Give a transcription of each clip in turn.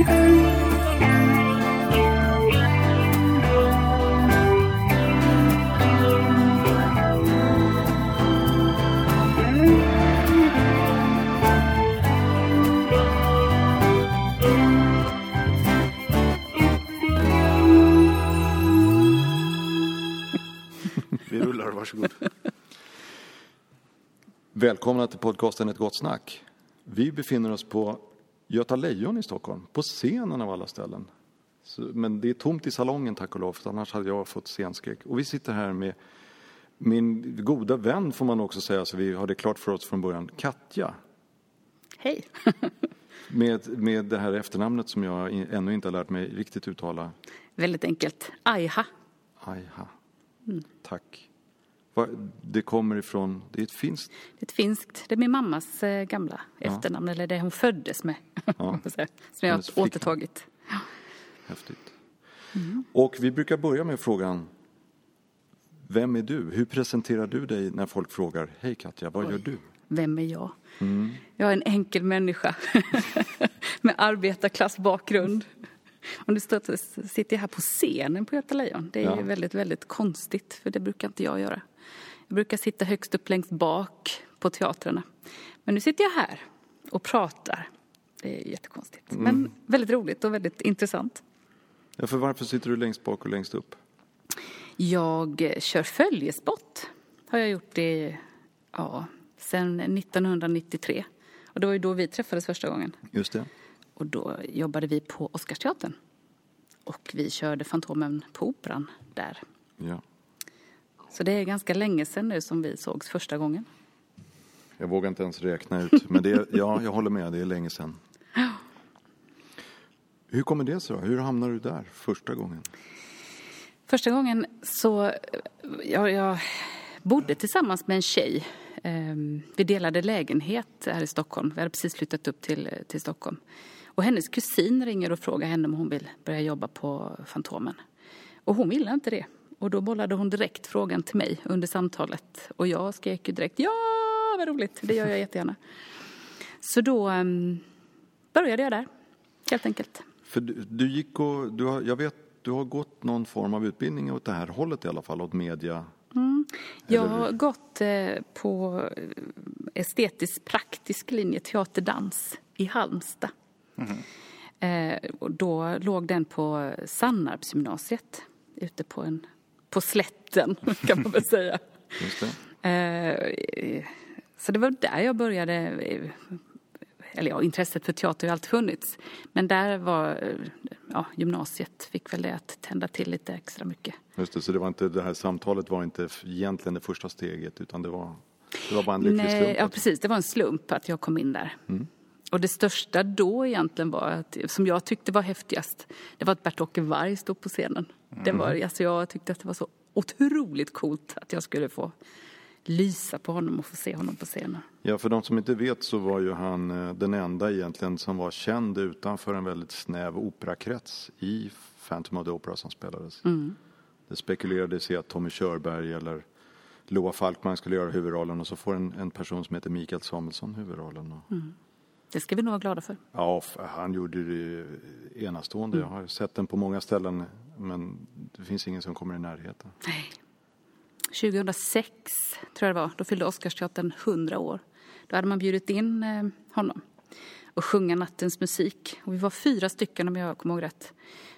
Vi rullar, varsågod. Välkomna till podcasten Ett gott snack. Vi befinner oss på Göta Lejon i Stockholm, på scenen av alla ställen. Så, men det är tomt i salongen tack och lov, för annars hade jag fått scenskräck. Och vi sitter här med min goda vän får man också säga, så vi har det klart för oss från början, Katja. Hej! Med, med det här efternamnet som jag ännu inte har lärt mig riktigt uttala. Väldigt enkelt. Aiha. Ajha. Tack. Det kommer ifrån, det är ett finskt Det är ett finskt. Det är min mammas eh, gamla efternamn, eller det hon föddes med. Ja. Som jag har återtagit. Häftigt. Och vi brukar börja med frågan Vem är du? Hur presenterar du dig när folk frågar Hej Katja, vad gör du? Vem är jag? Jag är en enkel människa med arbetarklassbakgrund. Och nu står- sitter jag här på scenen på Göta Lejon. Det är Ja. väldigt, väldigt konstigt, för det brukar inte jag göra. Jag brukar sitta högst upp längst bak på teatrarna. Men nu sitter jag här och pratar. Det är jättekonstigt. Men väldigt roligt och väldigt intressant. Ja, för varför sitter du längst bak och längst upp? Jag kör följespott. Har jag gjort det ja, sedan 1993. Och det var ju då vi träffades första gången. Just det. Och då jobbade vi på Oscarsteatern. Och vi körde Fantomen på Operan där. Ja. Så det är ganska länge sedan nu som vi sågs första gången. Jag vågar inte ens räkna ut, men det ja, jag håller med, det är länge sedan. Hur kommer det sig då? Hur hamnar du där första gången? Första gången så, jag, jag bodde tillsammans med en tjej. Ehm, Vi delade lägenhet här i Stockholm. Vi hade precis flyttat upp till, till Stockholm. Och hennes kusin ringer och frågar henne om hon vill börja jobba på Fantomen. Och hon ville inte det. Och då bollade hon direkt frågan till mig under samtalet. Och jag skrek ju direkt ja, vad roligt, det gör jag jättegärna. Så då ehm, började jag där, helt enkelt. För du, du gick och, du har, jag vet, du har gått någon form av utbildning åt det här hållet i alla fall, åt media. Jag Eller- har gått eh, på eh, estetisk praktisk linje teaterdans i Halmstad. Eh, och då låg den på Sannarpsgymnasiet ute på, en, på slätten kan man väl säga. Det. Eh, så det var där jag började, eh, eller ja, intresset för teater har alltid funnits. Men där var, eh, ja, gymnasiet fick väl det att tända till lite extra mycket. Just det, så det var inte, det här samtalet var inte egentligen det första steget utan det var, det var bara en lycklig slump. ja, precis. Det var en slump att jag kom in där. Och det största då egentligen var, att, som jag tyckte var häftigast, det var att Bert-Åke Varg stod på scenen. Det var, alltså jag tyckte att det var så otroligt coolt att jag skulle få lysa på honom och få se honom på scenen. Ja, för de som inte vet så var ju han eh, den enda egentligen som var känd utanför en väldigt snäv operakrets i Phantom of the Opera som spelades. Det spekulerades i att Tommy Körberg eller Loa Falkman skulle göra huvudrollen och så får en, en person som heter Mikael Samuelsson huvudrollen. Och, Det ska vi nog vara glada för. Ja, han gjorde det enastående. Jag har sett den på många ställen men det finns ingen som kommer i närheten. Nej. 2006 tror jag det var, då fyllde Oscarsteatern 100 år. Då hade man bjudit in eh, honom och sjunga nattens musik. Och vi var fyra stycken om jag kommer ihåg rätt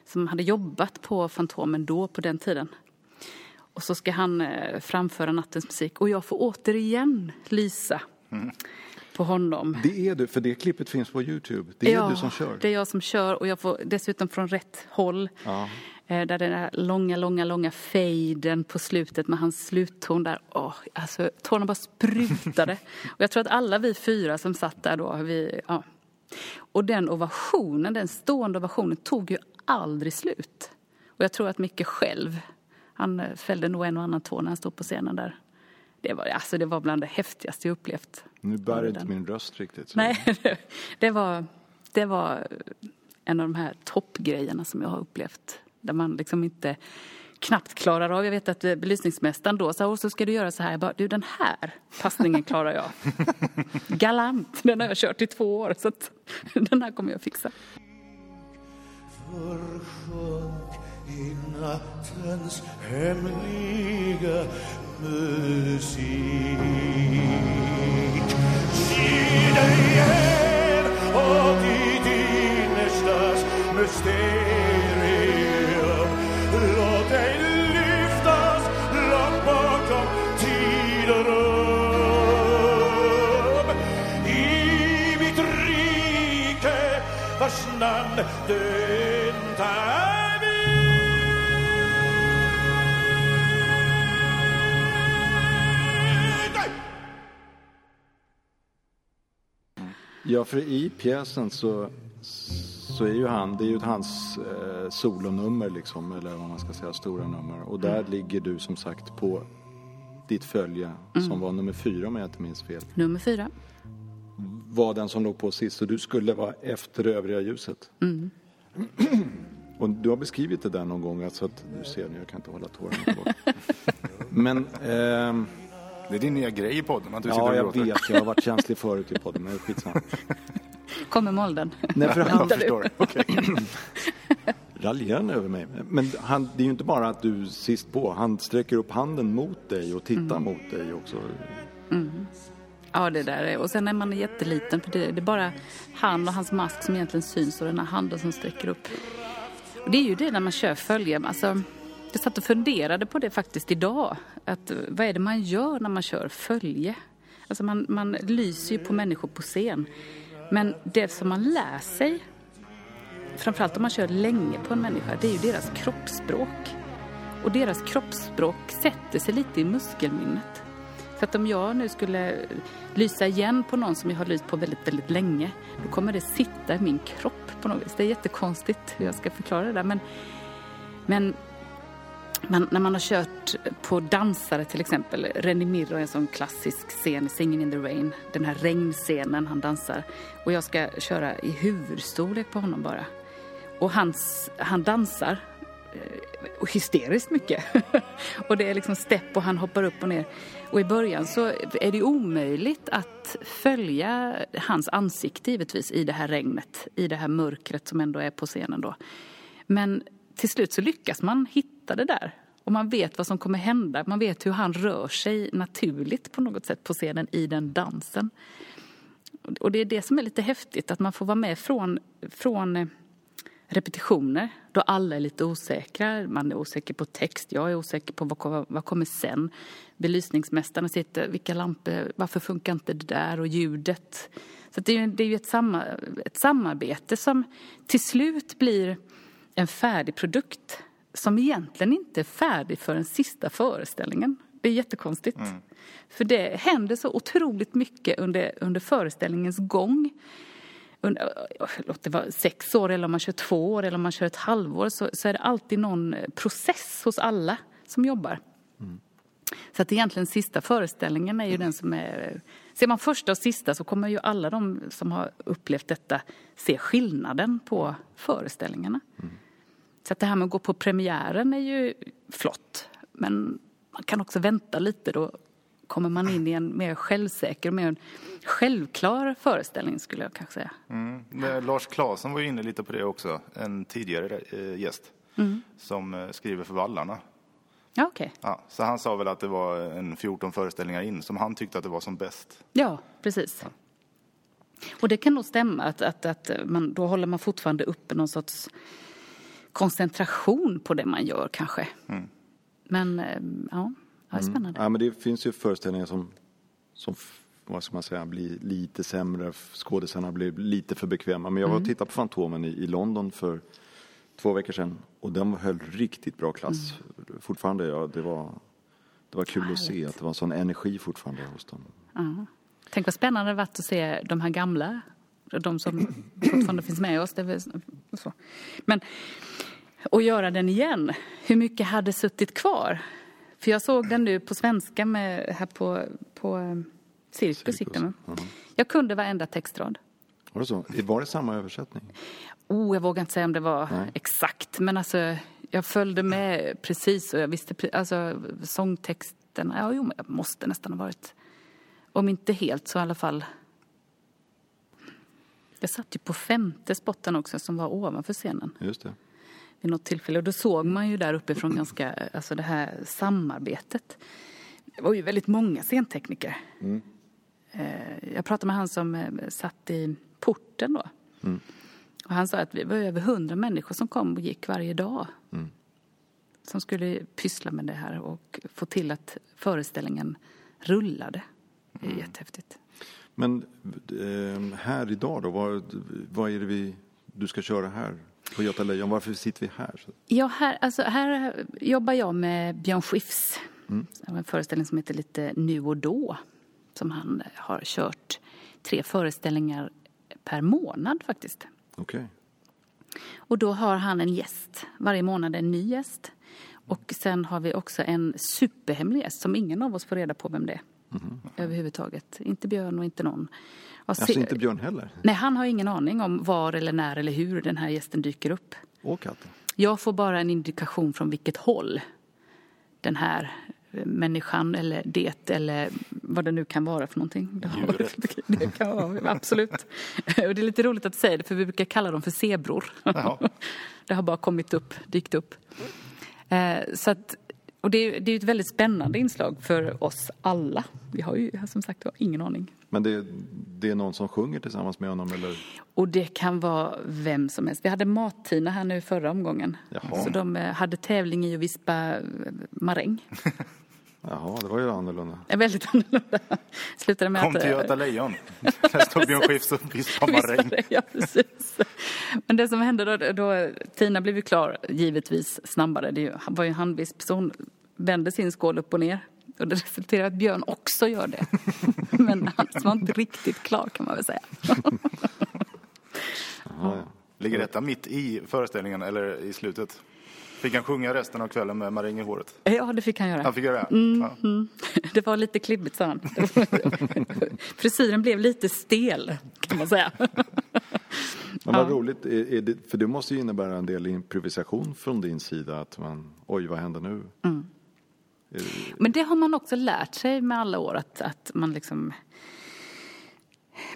som hade jobbat på Fantomen då på den tiden. Och så ska han eh, framföra nattens musik och jag får återigen lysa på honom. Det är du, för det klippet finns på Youtube. Det är du som kör. det är jag som kör och jag får dessutom från rätt håll. Ja. Eh, Där den där långa, långa, långa fejden på slutet med hans slutton där. Åh, alltså tårna bara sprutade. och jag tror att alla vi fyra som satt där då, vi, ja. Och den ovationen, den stående ovationen tog ju aldrig slut. Och jag tror att Micke själv, han eh, fällde nog en och annan tår när han stod på scenen där. Det var, alltså, det var bland det häftigaste jag upplevt. Nu bär inte min röst riktigt. så- Nej, det var, det var en av de här toppgrejerna som jag har upplevt. Där man liksom inte knappt klarar av. Jag vet att eh, belysningsmästaren då sa, "Åh, så ska du göra så här. Jag bara, du den här passningen klarar jag. Galant, den har jag kört i två år så att den här kommer jag fixa. försjönk i nattens hemliga musik. Ge dig hän åt ditt innerstas mysterium. Du inte. Ja, för i pjäsen så, så är ju han, det är ju hans eh, solonummer liksom, eller vad man ska säga, stora nummer. Och där ligger du som sagt på ditt följe, som var nummer fyra om jag inte minns fel. Nummer fyra. Var den som låg på sist, så du skulle vara efter det övriga ljuset. Och du har beskrivit det där någon gång, alltså att du ser nu, jag kan inte hålla tårarna tillbaka. Men, ehm, Det är din nya grej i podden, att du sitter ja och jag gråter. vet, jag har varit känslig förut i podden, men skitsamma. Kommer molden. Nej, för han, Jag förstår. Okej. raljerande över mig. Men han, det är ju inte bara att du sist på, han sträcker upp handen mot dig och tittar mot dig också. Ja, det där är. Och sen när man är jätteliten, för det, det är bara han och hans mask som egentligen syns och den här handen som sträcker upp. Och det är ju det när man kör följe. Alltså, jag satt och funderade på det faktiskt idag. Att, vad är det man gör när man kör följe? Alltså man, man lyser ju på människor på scen. Men det som man lär sig, framförallt om man kör länge på en människa, det är ju deras kroppsspråk. Och deras kroppsspråk sätter sig lite i muskelminnet. Så att om jag nu skulle lysa igen på någon som jag har lyst på väldigt, väldigt länge, då kommer det sitta i min kropp på något vis. Det är jättekonstigt hur jag ska förklara det där. Men, men man, när man har kört på dansare till exempel, René Mirro är en sån klassisk scen Singing in the Rain, den här regnscenen han dansar. Och jag ska köra i huvudstorlek på honom bara. Och hans, han dansar och hysteriskt mycket. och det är liksom stepp och han hoppar upp och ner. Och i början så är det omöjligt att följa hans ansikte givetvis i det här regnet, i det här mörkret som ändå är på scenen då. Men till slut så lyckas man hitta det där. Och man vet vad som kommer hända. Man vet hur han rör sig naturligt på något sätt på scenen i den dansen. Och det är det som är lite häftigt, att man får vara med från, från repetitioner då alla är lite osäkra. Man är osäker på text, jag är osäker på vad, vad kommer sen. Belysningsmästarna sitter, vilka lampor, varför funkar inte det där och ljudet. Så det är ju, det är ju ett, samma, ett samarbete som till slut blir en färdig produkt som egentligen inte är färdig för den sista föreställningen. Det är jättekonstigt. För det händer så otroligt mycket under, under föreställningens gång Äh, låt det vara sex år eller om man kör två år eller om man kör ett halvår så, så är det alltid någon eh, process hos alla som jobbar. Så att egentligen sista föreställningen är ju den som är... Eh, ser man första och sista så kommer ju alla de som har upplevt detta se skillnaden på föreställningarna. Så att det här med att gå på premiären är ju flott. Men man kan också vänta lite då kommer man in i en mer självsäker och mer självklar föreställning skulle jag kanske säga. Mm. Lars Klasen var ju inne lite på det också, en tidigare eh, gäst som eh, skriver för Vallarna. Ja, okej. Ja, så han sa väl att det var en 14 föreställningar in som han tyckte att det var som bäst. Ja, precis. Och det kan nog stämma att, att, att man, då håller man fortfarande uppe någon sorts koncentration på det man gör kanske. Men eh, ja, ja, det är spännande. Ja, men det finns ju föreställningar som, som vad ska man säga, blir lite sämre. Skådisarna blir lite för bekväma. Men jag var och tittade på Fantomen i, i London för två veckor sedan. Och den höll riktigt bra klass. Fortfarande, ja, det var, det var kul att se att det var en sån energi fortfarande hos dem. Ja. Tänk vad spännande det varit att se de här gamla, de som fortfarande finns med oss. Men att göra den igen, hur mycket hade suttit kvar? För jag såg den nu på svenska med, här på, på eh, Cirkus. den, va? Jag kunde varenda textrad. Var det så? Var det samma översättning? Oh, jag vågar inte säga om det var Nej. exakt, men alltså jag följde med precis och jag visste alltså sångtexten. Ja, jo, jag måste nästan ha varit, om inte helt så i alla fall. Jag satt ju på femte spotten också som var ovanför scenen Just det. Vid något tillfälle. Och då såg man ju där uppifrån ganska, alltså det här samarbetet. Det var ju väldigt många scentekniker. Eh, Jag pratade med han som eh, satt i porten då. Och han sa att vi var över hundra människor som kom och gick varje dag. Som skulle pyssla med det här och få till att föreställningen rullade. Det är jättehäftigt. Men eh, här idag då, vad, vad är det vi, du ska köra här på Göta Lejon? Varför sitter vi här? Ja, här, alltså, här jobbar jag med Björn Skifs. En föreställning som heter lite Nu och då. Som han har kört tre föreställningar per månad faktiskt. Okej. Och då har han en gäst. Varje månad en ny gäst. Och sen har vi också en superhemlig gäst som ingen av oss får reda på vem det är. Överhuvudtaget. Inte Björn och inte någon. Alltså inte Björn heller? Nej, han har ingen aning om var eller när eller hur den här gästen dyker upp. Och katten? Jag får bara en indikation från vilket håll den här människan eller det eller vad det nu kan vara för någonting. Det, har, det kan vara, absolut. Och det är lite roligt att säga det för vi brukar kalla dem för zebror. Jaha. Det har bara kommit upp, dykt upp. Eh, så att, och det är, det är ett väldigt spännande inslag för oss alla. Vi har ju som sagt ingen aning. Men det, det är någon som sjunger tillsammans med honom eller? Och det kan vara vem som helst. Vi hade Mat-Tina här nu förra omgången. Jaha. Så de eh, hade tävling i att vispa eh, maräng. Jaha, det var ju annorlunda. är väldigt annorlunda. Slutade med Kom att... till eh, Göta Lejon. Där står Björn Skifs och vispar maräng. Ja, precis. Men det som hände då, då Tina blev ju klar givetvis snabbare. Det var ju en handvisp så hon vände sin skål upp och ner. Och det resulterade i att Björn också gör det. Men han var inte riktigt klar kan man väl säga. Jaha, ja. Ligger detta mitt i föreställningen eller i slutet? Fick han sjunga resten av kvällen med maräng i håret? Ja, det fick han göra. Han fick göra det? Ja. Det var lite klibbigt sa han. Frisyren blev lite stel kan man säga. Men vad roligt, är, är det, för det måste ju innebära en del improvisation från din sida. Att man, oj vad händer nu? Mm. Men det har man också lärt sig med alla år att, att man liksom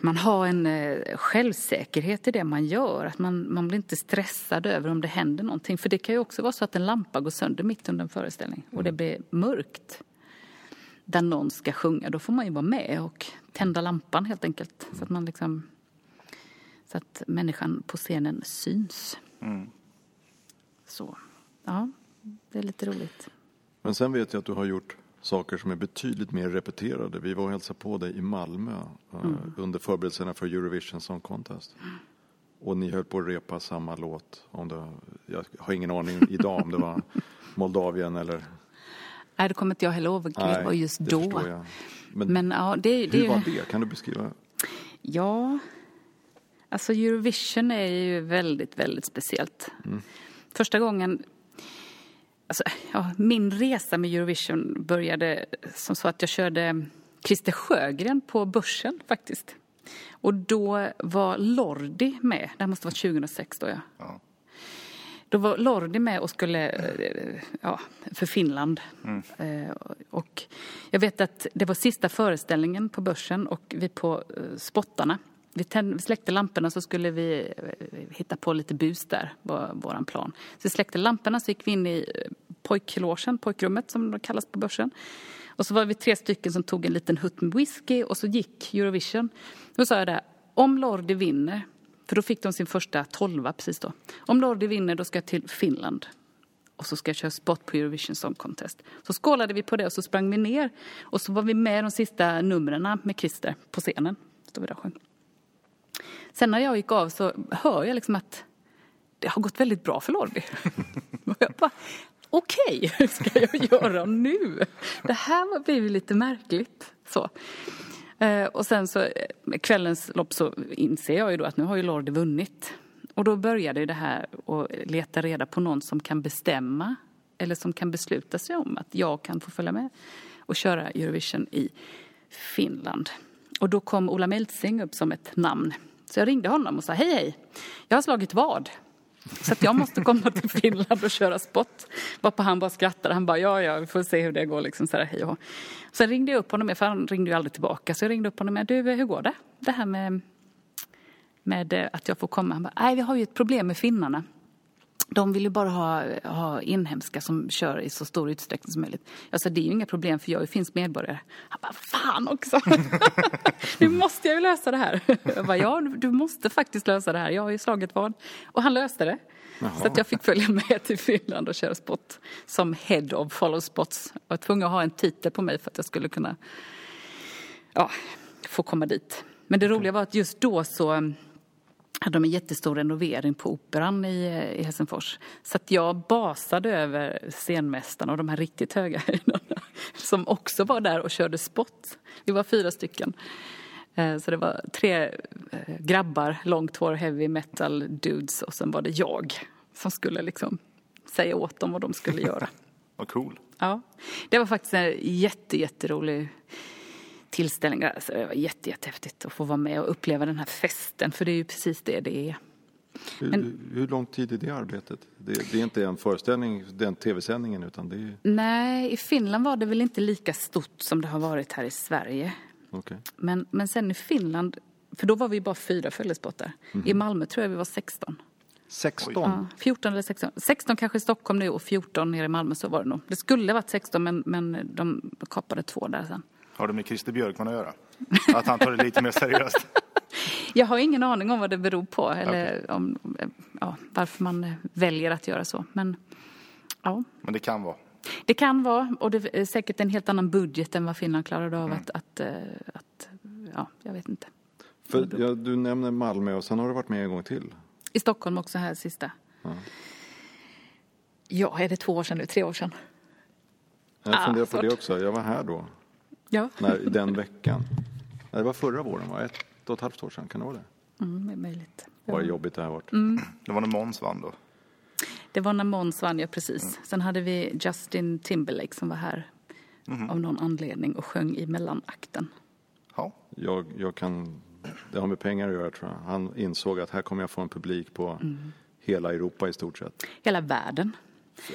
man har en eh, självsäkerhet i det man gör. Att man, man blir inte stressad över om det händer någonting. För det kan ju också vara så att en lampa går sönder mitt under en föreställning och det blir mörkt. Där någon ska sjunga. Då får man ju vara med och tända lampan helt enkelt. Så att man liksom så att människan på scenen syns. Så, ja, det är lite roligt. Men sen vet jag att du har gjort saker som är betydligt mer repeterade. Vi var och hälsade på dig i Malmö eh, Mm. under förberedelserna för Eurovision Song Contest. Och ni höll på att repa samma låt. Om det, jag har ingen aning idag om det var Moldavien eller... Nej, det kommer inte jag heller ihåg vilket det var just det då. Men, Men ja, det, det hur var det? Kan du beskriva? Ja, alltså Eurovision är ju väldigt, väldigt speciellt. Första gången, alltså, ja, min resa med Eurovision började som så att jag körde Christer Sjögren på Börsen faktiskt. Och då var Lordi med, det här måste vara 2006 då ja. Ja. Då var Lordi med och skulle, eh, ja, för Finland. Eh, Och jag vet att det var sista föreställningen på Börsen och vi på eh, spottarna. Vi, tänd, vi släckte lamporna så skulle vi eh, hitta på lite bus där, var vår plan. Så vi släckte lamporna så gick vi in i eh, pojklogen, pojkrummet som det kallas på Börsen. Och så var vi tre stycken som tog en liten hutt med whisky och så gick Eurovision. Då sa jag det, om Lordi vinner, för då fick de sin första tolva precis då. Om Lordi vinner då ska jag till Finland. Och så ska jag köra spot på Eurovision Song Contest. Så skålade vi på det och så sprang vi ner. Och så var vi med de sista numren med Christer på scenen. Stod vi där och sjöng. Sen när jag gick av så hör jag liksom att det har gått väldigt bra för Lordi. Och jag bara, okej, hur ska jag göra nu? Det här blev ju lite märkligt. Så. Eh, och sen så med kvällens lopp så inser jag ju då att nu har ju Lordi vunnit. Och då började ju det här att leta reda på någon som kan bestämma eller som kan besluta sig om att jag kan få följa med och köra Eurovision i Finland. Och då kom Ola Meltzing upp som ett namn. Så jag ringde honom och sa hej hej, jag har slagit vad. Så att jag måste komma till Finland och köra spot. Varpå han bara skrattade. Han bara, ja, ja, vi får se hur det går. Liksom, så här, hej och hå. Sen ringde jag upp honom, för han ringde ju aldrig tillbaka. Så jag ringde upp honom, du, hur går det? Det här med med att jag får komma. Han bara, nej vi har ju ett problem med finnarna. De vill ju bara ha, ha inhemska som kör i så stor utsträckning som möjligt. Jag sa, det är ju inga problem för jag är finsk medborgare. Han bara, fan också! nu måste jag ju lösa det här. Jag bara, ja du måste faktiskt lösa det här. Jag har ju slagit vad. Och han löste det. Så att jag fick följa med till Finland och köra spot som head of follow spots. Jag var tvungen att ha en titel på mig för att jag skulle kunna ja, få komma dit. Men det roliga var att just då så hade de en jättestor renovering på Operan i, i Helsingfors. Så att jag basade över scenmästaren och de här riktigt höga höjderna som också var där och körde spot. Vi var fyra stycken. Eh, Så det var tre eh, grabbar, långt hår, heavy metal dudes och sen var det jag som skulle liksom säga åt dem vad de skulle göra. Vad cool. Ja, det var faktiskt en jätte, jätterolig tillställning. Alltså, det var jätte, jättehäftigt att få vara med och uppleva den här festen, för det är ju precis det det är. Hur, Men- hur lång tid är det arbetet? Det, det är inte en föreställning, den tv-sändningen, utan det är... Nej, i Finland var det väl inte lika stort som det har varit här i Sverige. Okej. Men, men sen i Finland, för då var vi bara fyra följespottar. I Malmö tror jag vi var 16. 16? Ja, 14 eller 16. 16 kanske i Stockholm nu och 14 nere i Malmö så var det nog. Det skulle ha varit 16 men, men de kapade två där sen. Har det med Christer Björkman att göra? Att han tar det lite mer seriöst? Jag har ingen aning om vad det beror på eller om, ja, varför man väljer att göra så. Men ja, Men det kan vara. det kan vara och det är säkert en helt annan budget än vad Finland klarade av att, att, eh, att, ja, jag vet inte. För, ja, du nämner Malmö och sen har du varit med en gång till. I Stockholm också här sista. Ja, är det två år sedan nu? Tre år sedan? Jag Ah, funderar på det svårt. också. Jag var här då, Ja, när, den veckan. Nej, det var förra våren, va? Ett och ett halvt år sedan, kan det vara det? mm, det är möjligt. Vad jobbigt det här varit. Det var när Måns vann då. Det var när Måns vann, ja precis. Sen hade vi Justin Timberlake som var här av någon anledning och sjöng i mellanakten. Ja. Jag, jag kan, det har med pengar att göra tror jag. Han insåg att här kommer jag få en publik på hela Europa i stort sett. Hela världen.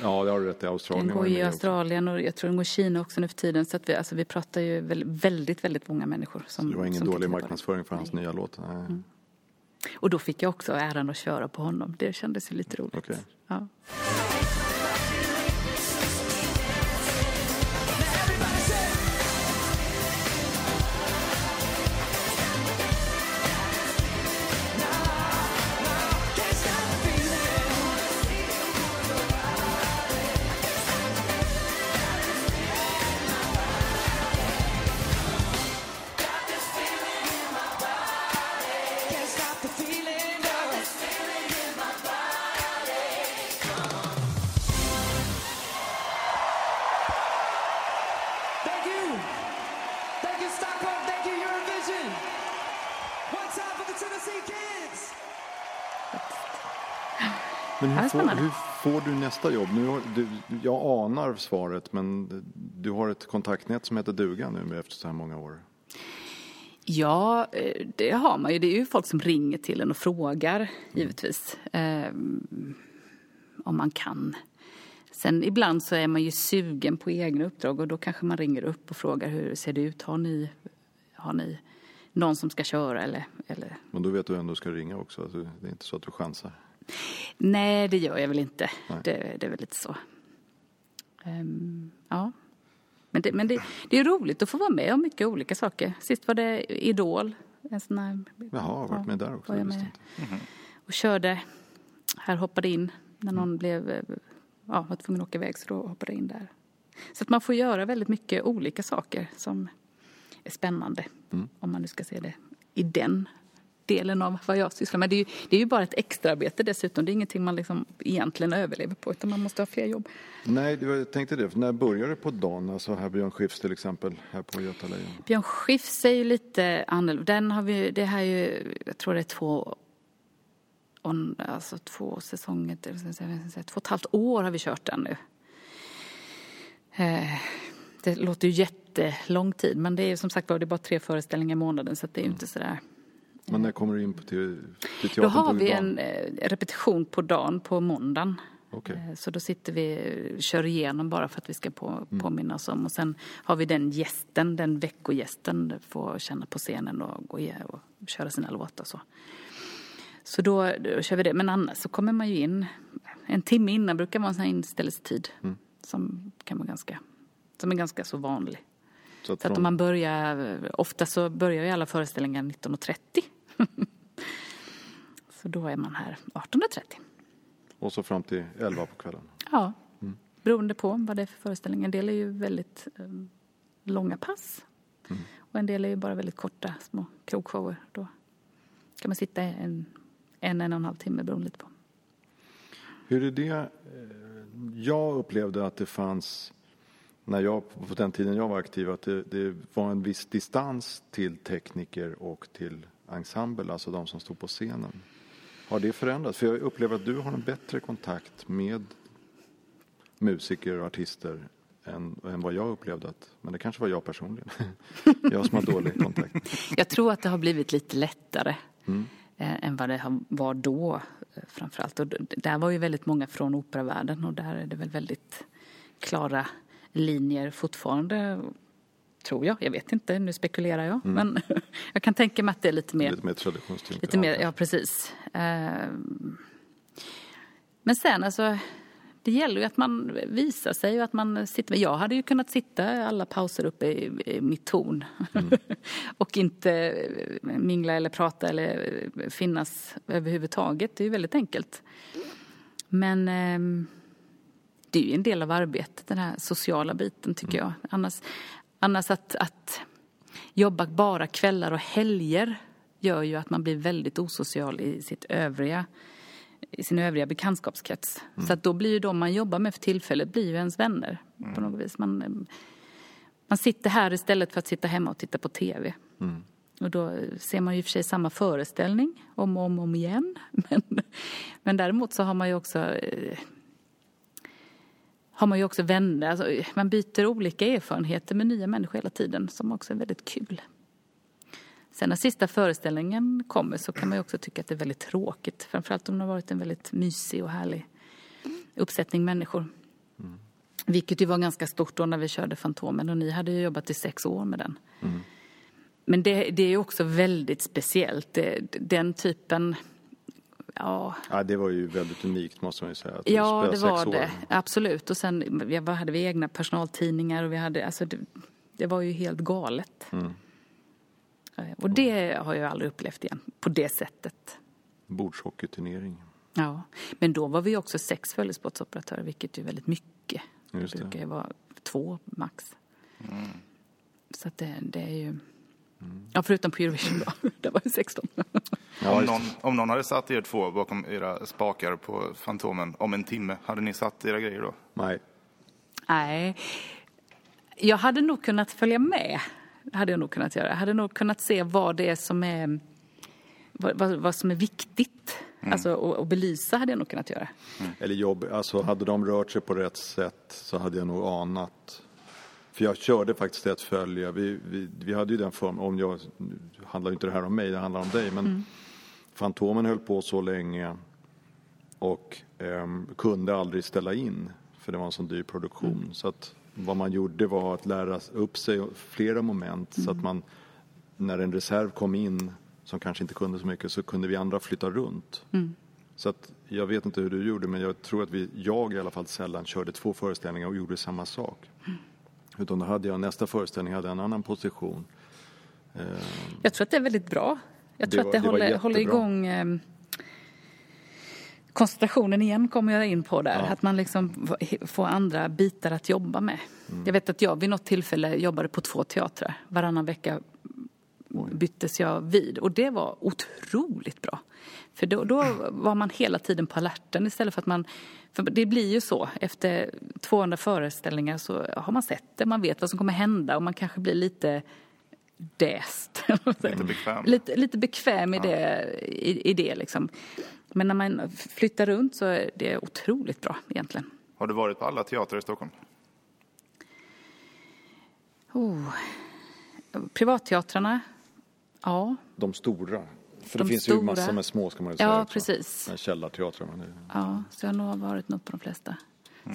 Ja, det har du rätt i. Australien Den går ju i. Australien och jag tror den går i Kina också nu för tiden. Så att vi, alltså, vi pratar ju väl- väldigt, väldigt många människor. Som, Det var ingen som dålig marknadsföring för hans Nej. nya låt. Nej. Och då fick jag också äran att köra på honom. Det kändes ju lite roligt. Okej. Ja. Hur får, hur får du nästa jobb? Nu har, du, jag anar svaret, men du har ett kontaktnät som heter duga nu efter så här många år. Ja, eh, det har man ju. Det är ju folk som ringer till en och frågar, givetvis. Eh, om man kan. Sen ibland så är man ju sugen på egna uppdrag och då kanske man ringer upp och frågar hur ser det ut? Har ni, har ni någon som ska köra eller, eller? Men då vet du ändå ska ringa också. Alltså, det är inte så att du chansar. Nej, det gör jag väl inte. Det, det är väl lite så. Ehm, ja. Men, det, men det, det är roligt att få vara med om mycket olika saker. Sist var det Idol. En sån här, Jaha, har varit med där också. var jag med inte. och körde. Här hoppade in när någon blev, eh, ja, var tvungen att åka iväg så då hoppade jag in där. Så att man får göra väldigt mycket olika saker som är spännande. Om man nu ska se det i den delen av vad jag sysslar med. Det är ju, det är ju bara ett extraarbete dessutom. Det är ingenting man liksom egentligen överlever på utan man måste ha fler jobb. Nej, jag tänkte det. För när börjar det på dagen? Alltså här Björn Skifs till exempel, här på Göta Lejon. Björn Skifs är ju lite annorlunda. Den har vi, det här är ju, jag tror det är två, on, alltså två säsonger, två och ett halvt år har vi kört den nu. Eh, Det låter ju jättelång tid men det är ju som sagt var det är bara tre föreställningar i månaden så det är ju inte sådär. Men när kommer du in på till, till Då teatern har på vi en eh, repetition på dagen på måndagen. Okej. Eh, Så då sitter vi, kör igenom bara för att vi ska på, Mm. påminna oss om. Och sen har vi den gästen, den veckogästen, får känna på scenen och gå igen och köra sina låtar så. Så då, då kör vi det. Men annars så kommer man ju in, en timme innan brukar vara en sån här inställelsetid som kan vara ganska, som är ganska så vanlig. Så att Så att om från, man börjar, ofta så börjar ju alla föreställningar 19.30. så då är man här 18.30. och så fram till 11 på kvällen. Ja, beroende på vad det är för föreställning. En del är ju väldigt eh, långa pass. Och en del är ju bara väldigt korta små krogshower. Då kan man sitta en, en, en och en halv timme beroende lite på. Hur är det? eh, Jag upplevde att det fanns, när jag, på den tiden jag var aktiv, att det, det var en viss distans till tekniker och till ensemble, alltså de som stod på scenen. Har det förändrats? För jag upplever att du har en bättre kontakt med musiker och artister än, än vad jag upplevde att, men det kanske var jag personligen. jag som har dålig kontakt. Jag tror att det har blivit lite lättare eh, än vad det var då framförallt. Och där var ju väldigt många från operavärlden och där är det väl väldigt klara linjer fortfarande. Tror jag, jag vet inte, nu spekulerar jag. Men jag kan tänka mig att det är lite mer Lite mer traditionstyngt. Lite mer, ja precis. Ehm, Men sen alltså, det gäller ju att man visar sig och att man sitter. Jag hade ju kunnat sitta alla pauser uppe i, i mitt torn och inte eh, mingla eller prata eller eh, finnas överhuvudtaget. Det är ju väldigt enkelt. Men ehm, det är ju en del av arbetet, den här sociala biten tycker jag. Annars, annars att, att jobba bara kvällar och helger gör ju att man blir väldigt osocial i sitt övriga i sin övriga bekantskapskrets. Så att då blir ju de man jobbar med för tillfället blir ju ens vänner på något vis. Man, man sitter här istället för att sitta hemma och titta på TV. Och då ser man ju i och för sig samma föreställning om och om, om igen. Men, men däremot så har man ju också eh, har man ju också vänner. Alltså, man byter olika erfarenheter med nya människor hela tiden som också är väldigt kul. Sen när sista föreställningen kommer så kan man ju också tycka att det är väldigt tråkigt. Framförallt om det har varit en väldigt mysig och härlig uppsättning människor. Vilket ju var ganska stort då när vi körde Fantomen och ni hade ju jobbat i sex år med den. Men det, det är ju också väldigt speciellt. Den typen, ja, Ja, det var ju väldigt unikt måste man ju säga. Att Ja, det var år. det. Absolut. Och sen vi, hade vi egna personaltidningar och vi hade, alltså det, det var ju helt galet. Mm. Och det har jag aldrig upplevt igen, på det sättet. Bordshockeyturnering. Ja. Men då var vi också sex följespottsoperatörer, vilket är väldigt mycket. Just det det. brukar ju vara två max. Så att det, det är ju... Ja, förutom på Eurovision då. Där var det 16. Ja, om, någon, om någon hade satt er två bakom era spakar på Fantomen om en timme, hade ni satt era grejer då? Nej, Nej. Jag hade nog kunnat följa med. Hade jag nog kunnat göra. Jag hade nog kunnat se vad det är som är vad, vad, vad som är viktigt. Alltså, och, och belysa hade jag nog kunnat göra. Eller jobb, alltså hade de rört sig på rätt sätt så hade jag nog anat. För jag körde faktiskt ett följa. Vi, vi, vi hade ju den form, om jag, nu handlar ju inte det här om mig, det handlar om dig. Men Fantomen höll på så länge och ehm, kunde aldrig ställa in. För det var en sån dyr produktion. Så att vad man gjorde var att lära upp sig flera moment. Så att man, när en reserv kom in som kanske inte kunde så mycket så kunde vi andra flytta runt. Så att jag vet inte hur du gjorde men jag tror att vi, jag i alla fall sällan körde två föreställningar och gjorde samma sak. Utan då hade jag nästa föreställning hade en annan position. Jag tror att det är väldigt bra. Jag Det tror var- att det, det håller, håller igång eh, koncentrationen igen kommer jag in på där. Att man liksom får andra bitar att jobba med. Mm. Jag vet att jag vid något tillfälle jobbade på två teatrar. Varannan vecka byttes jag vid och det var otroligt bra. För då, då var man hela tiden på alerten istället för att man... För det blir ju så, efter 200 föreställningar så har man sett det, man vet vad som kommer hända och man kanske blir lite däst. Lite bekväm. Lite, lite bekväm i det, i, i det liksom. Men när man flyttar runt så är det otroligt bra egentligen. Har du varit på alla teatrar i Stockholm? Oh. Privatteatrarna, ja. De stora. För De det finns ju stora. massor med små ska man ju Ja, säga. också. precis. Men Källarteatrar. Men det, Ja, så jag har nog varit nog på de flesta.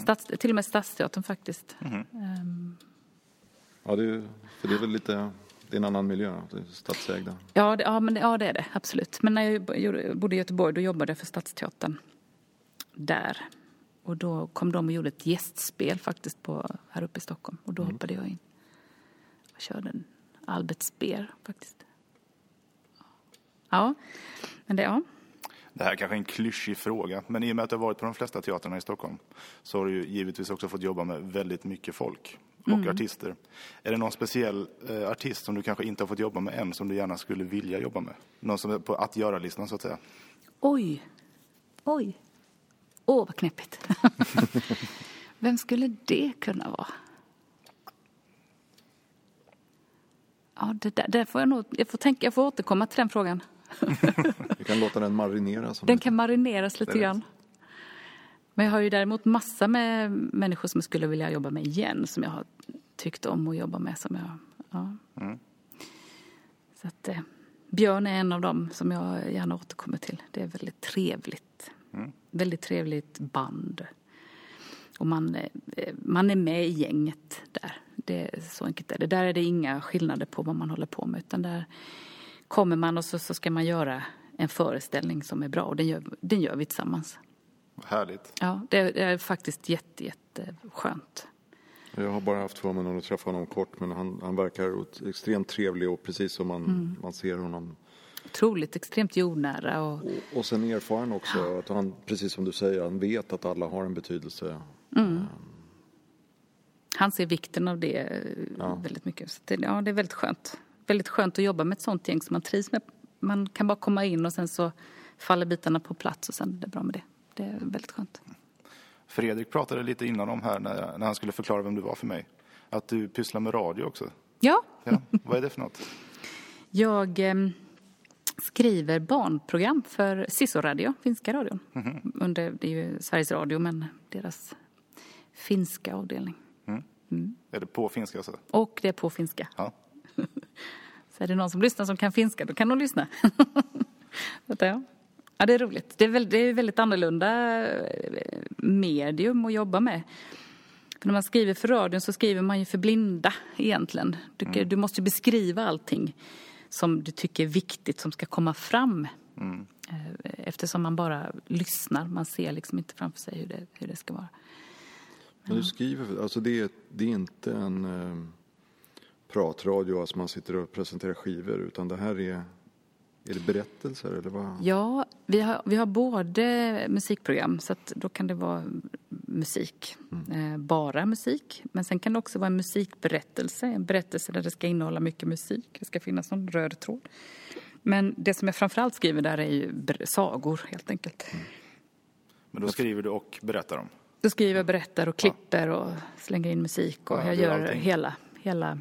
Stads, till och med Stadsteatern faktiskt. ja, det, är- för det är väl lite det är en annan miljö, det är stadsägda. Ja, det, ja, men det, ja, det är det. Absolut. Men när jag bodde i Göteborg då jobbade jag för Stadsteatern där. Och då kom de och gjorde ett gästspel faktiskt på, här uppe i Stockholm. Och då hoppade jag in och körde en Albert Speer faktiskt. Ja, men det, ja. Det här är kanske är en klyschig fråga, men i och med att du har varit på de flesta teatrarna i Stockholm så har du ju givetvis också fått jobba med väldigt mycket folk och artister. Är det någon speciell eh, artist som du kanske inte har fått jobba med än som du gärna skulle vilja jobba med? Någon som är på att göra-listan så att säga? Oj. Oj. Åh, vad knepigt. Vem skulle det kunna vara? Ja, det där, där får jag nog... Jag får, tänka, jag får återkomma till den frågan. Vi kan låta den marinera. Som Den kan marineras lite grann. Men jag har ju däremot massa med människor som jag skulle vilja jobba med igen, som jag har tyckt om att jobba med. Som jag, ja. Så att, eh, Björn är en av dem som jag gärna återkommer till. Det är väldigt trevligt. Väldigt trevligt band. Och man, eh, man är med i gänget där. Det är så enkelt det. Där är det inga skillnader på vad man håller på med. Utan där kommer man och så, så ska man göra en föreställning som är bra. Och den gör, den gör vi tillsammans. Härligt. Ja, det är, det är faktiskt jätte, jätteskönt. Jag har bara haft förmånen att träffa honom kort men han, han verkar extremt trevlig och precis som man, Mm. man ser honom. Otroligt, extremt jordnära och Och, och sen erfaren också, att han, precis som du säger, han vet att alla har en betydelse. han ser vikten av det eh, väldigt mycket. Så det, ja, det är väldigt skönt. Väldigt skönt att jobba med ett sånt gäng som man trivs med. Man kan bara komma in och sen så faller bitarna på plats och sen är det bra med det. Det är väldigt skönt. Fredrik pratade lite innan om här när, när han skulle förklara vem du var för mig. Att du pysslar med radio också. Ja, Ja, vad är det för något? jag eh, skriver barnprogram för Siso-radio, finska radion. Under, det är ju Sveriges Radio, men deras finska avdelning. Är det på finska alltså? Och det är på finska. Ja. Så är det någon som lyssnar som kan finska, då kan de lyssna. Ja. det är roligt. Det är väldigt, det är väldigt annorlunda eh, medium att jobba med. För när man skriver för radion så skriver man ju för blinda egentligen. Du, du måste beskriva allting som du tycker är viktigt som ska komma fram. Eh, Eftersom man bara lyssnar, man ser liksom inte framför sig hur det, hur det ska vara. Men du skriver, alltså det är, det är inte en eh, pratradio, alltså man sitter och presenterar skivor, utan det här är, är det berättelser eller vad? Ja, vi har, vi har både musikprogram, så att då kan det vara musik. Eh, bara musik. Men sen kan det också vara en musikberättelse. En berättelse där det ska innehålla mycket musik. Det ska finnas någon röd tråd. Men det som jag framförallt skriver där är ju sagor, helt enkelt. Men då skriver du och berättar om. Då skriver jag, berättar och klipper och slänger in musik. Och Ja, jag gör allting. hela, hela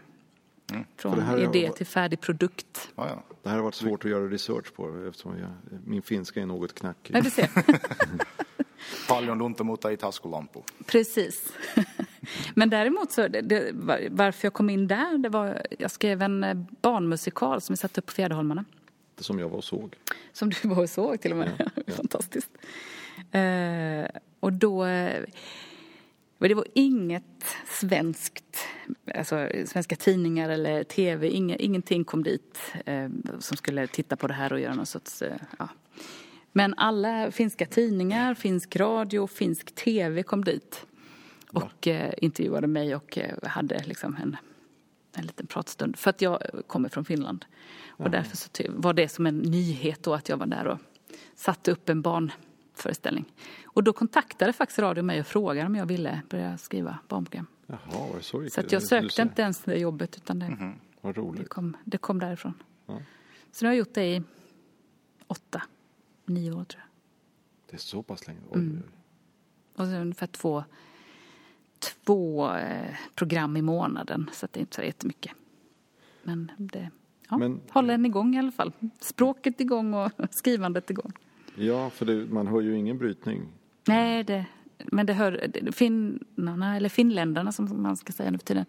från det här idé har- till färdig produkt. Ja, ja. Det här har varit svårt att göra research på eftersom jag, min finska är något knackig. Nej, du ser. Paljon ei taskulampu. Precis. Men däremot så, det, det, var- varför jag kom in där, det var, jag skrev en eh, barnmusikal som vi satte upp på Fjäderholmarna. Det som jag var och såg. Som du var och såg till och med. Fantastiskt. Eh, och då, eh, men det var inget svenskt, alltså svenska tidningar eller tv, inga, ingenting kom dit eh, som skulle titta på det här och göra någon sorts, eh, ja. Men alla finska tidningar, finsk radio, finsk tv kom dit och eh, intervjuade mig och eh, hade liksom en, en liten pratstund. För att jag kommer från Finland. Och därför så var det som en nyhet då att jag var där och satte upp en barnföreställning. Och då kontaktade faktiskt radio mig och frågade om jag ville börja skriva barnprogram. Jaha, det så gick Så att det? jag sökte inte ens det jobbet utan det, Vad det, roligt. kom, det kom därifrån. Ja. Så nu har jag gjort det i åtta, nio år tror jag. Det är så pass länge? Oj, Mm. Och så ungefär två, två eh, program i månaden. Så att det är inte så jättemycket. Men det ja, Men- håller en igång i alla fall. Språket igång och skrivandet igång. Ja, för det, man hör ju ingen brytning. Nej, det, men det hör finnarna, eller finländarna som man ska säga nu för tiden.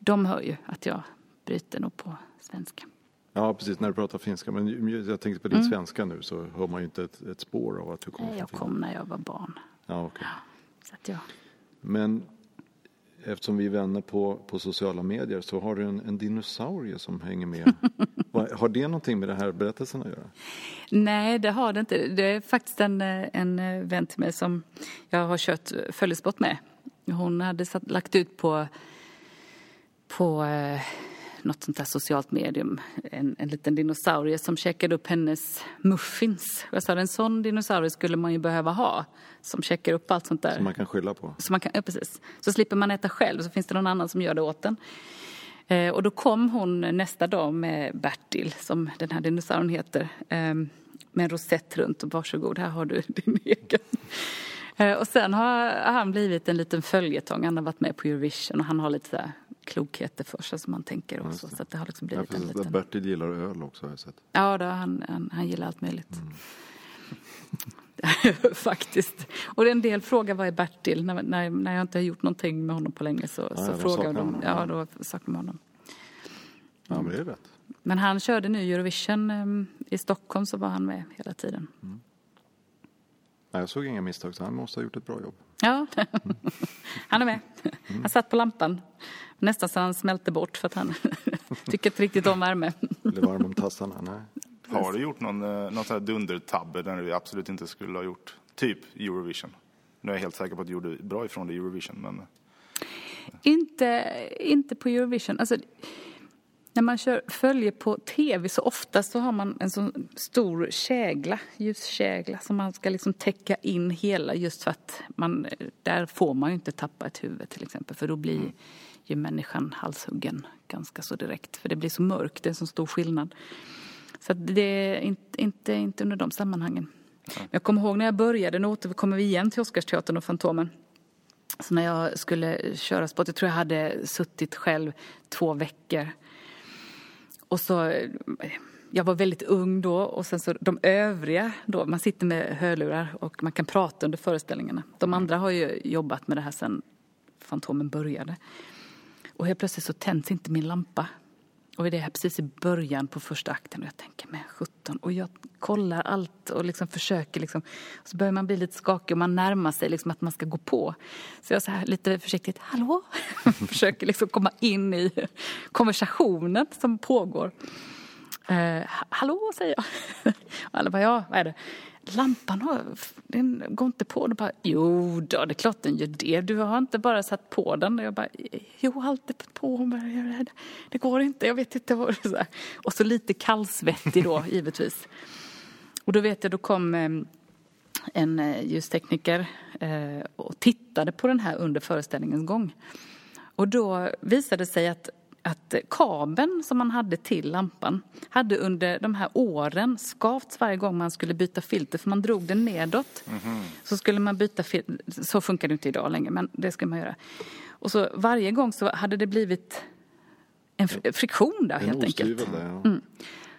De hör ju att jag bryter nog på svenska. Ja, precis, när du pratar finska. Men jag tänkte på din svenska nu så hör man ju inte ett, ett spår av att du kommer Nej, från Jag Finland. kom när jag var barn. Ja, okej. Så att jag, Men eftersom vi är vänner på, på sociala medier så har du en, en dinosaurie som hänger med. Har det någonting med den här berättelsen att göra? Nej, det har det inte. Det är faktiskt en, eh, en eh, vän till mig som jag har kört följesport med. Hon hade satt, lagt ut på, på eh, något sånt där socialt medium en, en liten dinosaurie som käkade upp hennes muffins. Jag sa, en sån dinosaurie skulle man ju behöva ha som käkar upp allt sånt där. Som man kan skylla på? Så, man kan, ja, precis. så slipper man äta själv, så finns det någon annan som gör det åt en. Eh, och då kom hon nästa dag med Bertil, som den här dinosaurien heter, eh, med en rosett runt och varsågod, här har du din egen. Eh, och sen har han blivit en liten följetong, han har varit med på Eurovision och han har lite så här klokheter för sig som man tänker också. Så att det har liksom Ja, blivit en precis. liten... Bertil gillar öl också har jag sett. Ja, då, han, han, han gillar allt möjligt. Faktiskt. Och en del frågar vad är Bertil? När, när, när jag inte har gjort någonting med honom på länge så, så ja, då frågar de. honom. Ja, då saknar man honom. Ja, men det är rätt. Men han körde nu Eurovision em, i Stockholm så var han med hela tiden. Nej, jag såg inga misstag så han måste ha gjort ett bra jobb. Ja, han är med. Han satt på lampan. Nästan så han smälte bort för att han tycker inte riktigt om värme. Blev varm om tassarna. Nej. Har du gjort någon, eh, någon sån här dundertabbe där du absolut inte skulle ha gjort? Typ Eurovision. Nu är jag helt säker på att du gjorde bra ifrån dig i Eurovision, men Inte, inte på Eurovision. Alltså, när man kör följer på tv så ofta så har man en sån stor kägla, ljuskägla som man ska liksom täcka in hela just för att man, där får man ju inte tappa ett huvud till exempel för då blir ju människan halshuggen ganska så direkt för det blir så mörkt, det är en så stor skillnad. Så det är inte, inte, inte under de sammanhangen. Men Jag kommer ihåg när jag började, nu återkommer vi igen till Oscarsteatern och Fantomen. Så när jag skulle köra sport, jag tror jag hade suttit själv två veckor. Och så, jag var väldigt ung då och sen så de övriga då, man sitter med hörlurar och man kan prata under föreställningarna. De andra har ju jobbat med det här sen Fantomen började. Och helt plötsligt så tänds inte min lampa. Och det är här precis i början på första akten och jag tänker med 17 och jag kollar allt och liksom försöker liksom. Och så börjar man bli lite skakig och man närmar sig liksom att man ska gå på. Så jag så här lite försiktigt, hallå? försöker liksom komma in i konversationen som pågår. Eh, hallå, säger jag. Och alla bara, ja, vad är det? Lampan har, den går inte på. De bara, jo då, det är klart den gör det. Du har inte bara satt på den. Och jag bara, jo, alltid på. Men Det går inte, jag vet inte. Vad det är. Och så lite kallsvettig då, givetvis. Och då vet jag, då kom eh, en eh, ljustekniker eh, och tittade på den här under föreställningens gång. Och då visade det sig att, att kabeln som man hade till lampan hade under de här åren skavts varje gång man skulle byta filter för man drog den nedåt. Så skulle man byta filter, så funkar det inte idag längre men det ska man göra. Och så varje gång så hade det blivit en fr- friktion där helt enkelt. där, ja.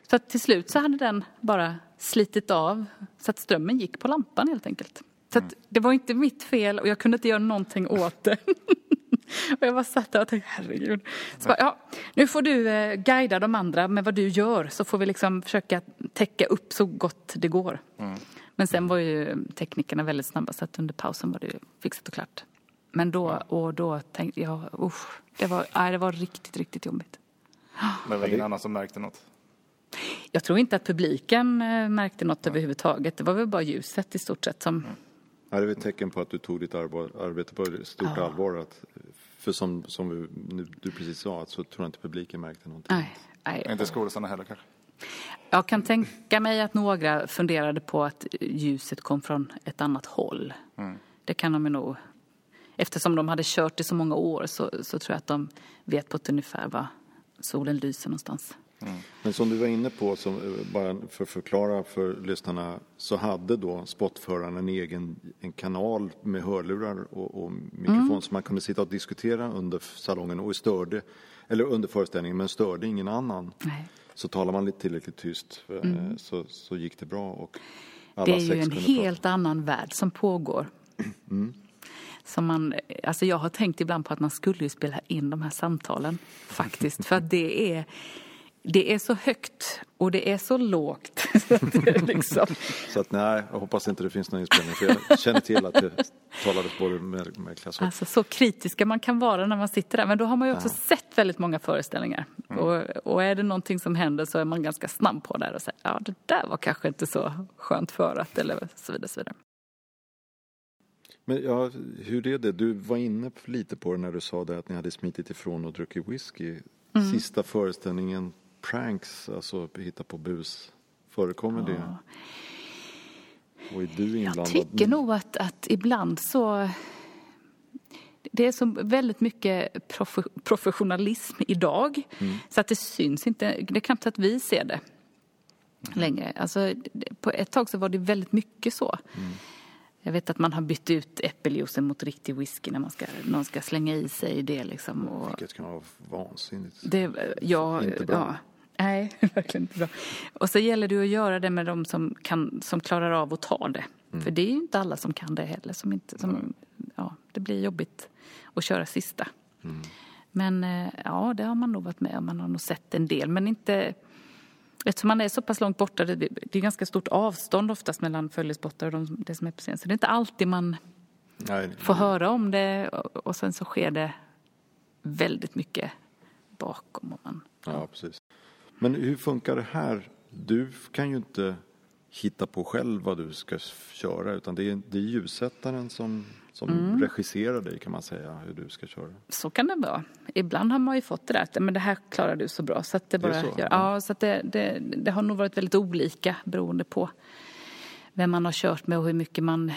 Så att till slut så hade den bara slitit av så att strömmen gick på lampan helt enkelt. Så att det var inte mitt fel och jag kunde inte göra någonting åt det. och jag bara satt där och tänkte herregud. Så bara, ja, nu får du eh, guida de andra med vad du gör så får vi liksom försöka täcka upp så gott det går. Men sen var ju teknikerna väldigt snabba så att under pausen var det ju fixat och klart. Men då, och då tänkte jag, usch, det var, nej, det var riktigt, riktigt jobbigt. men det var ingen annan som märkte något. Jag tror inte att publiken eh, märkte något överhuvudtaget. Det var väl bara ljuset i stort sett som... Ja, det är ett tecken på att du tog ditt arbete på stort Ja. allvar. Att, för som, som vi, nu, du precis sa, att så tror jag inte publiken märkte någonting. Nej, nej. Inte skådisarna heller kanske. Jag kan tänka mig att några funderade på att ljuset kom från ett annat håll. Det kan de nog... Eftersom de hade kört i så många år så, så tror jag att de vet på ett ungefär var solen lyser någonstans. Men som du var inne på, som, eh, bara för att förklara för lyssnarna, så hade då spotföraren en egen en kanal med hörlurar och, och mikrofon Mm. så man kunde sitta och diskutera under salongen och störde, eller under föreställningen, men störde ingen annan. Nej. Så talar man lite tillräckligt tyst eh, så, så gick det bra och alla Mm. Det är ju en helt annan värld som pågår. Som man, alltså jag har tänkt ibland på att man skulle ju spela in de här samtalen faktiskt. För att det är det är så högt och det är så lågt. Så att liksom, Så att nej, jag hoppas inte det finns någon inspelning för jag känner till att det talades både med, med Klass och alltså så kritiska man kan vara när man sitter där. Men då har man ju också sett väldigt många föreställningar. Och, och är det någonting som händer så är man ganska snabb på det och säger ja det där var kanske inte så skönt förat eller så vidare. Så vidare. Men ja, hur är det? Du var inne lite på det när du sa det att ni hade smitit ifrån och druckit whisky. Mm. Sista föreställningen, pranks, alltså hitta på bus. Förekommer det? Och är du Jag inblandad? tycker nog att, att ibland så... Det är så väldigt mycket profe- professionalism idag. Så att det syns inte. Det är knappt att vi ser det längre. Alltså, på ett tag så var det väldigt mycket så. Jag vet att man har bytt ut äppeljuicen mot riktig whisky när man ska, någon ska slänga i sig det liksom. Och Vilket kan vara vansinnigt. det, ja, Inte bra. ja. Nej, verkligen inte bra. Och så gäller det att göra det med de som, kan, som klarar av att ta det. Mm. För det är ju inte alla som kan det heller. Som inte, som, ja, det blir jobbigt att köra sista. Mm. Men eh, ja, det har man nog varit med om. Man har nog sett en del. Men inte... Eftersom man är så pass långt borta, det, det är ganska stort avstånd oftast mellan följespottar och de, det som är på scen. Så det är inte alltid man Nej, får höra om det och, sen så sker det väldigt mycket bakom. Och man, Ja, precis. Men hur funkar det här? Du kan ju inte hitta på själv vad du ska köra utan det är, det är ljussättaren som, som Mm. regisserar dig kan man säga hur du ska köra. Så kan det vara. Ibland har man ju fått det där att men det här klarar du så bra. Så att det Det bara så? Gör, Ja. ja, så att det, det, det har nog varit väldigt olika beroende på vem man har kört med och hur mycket man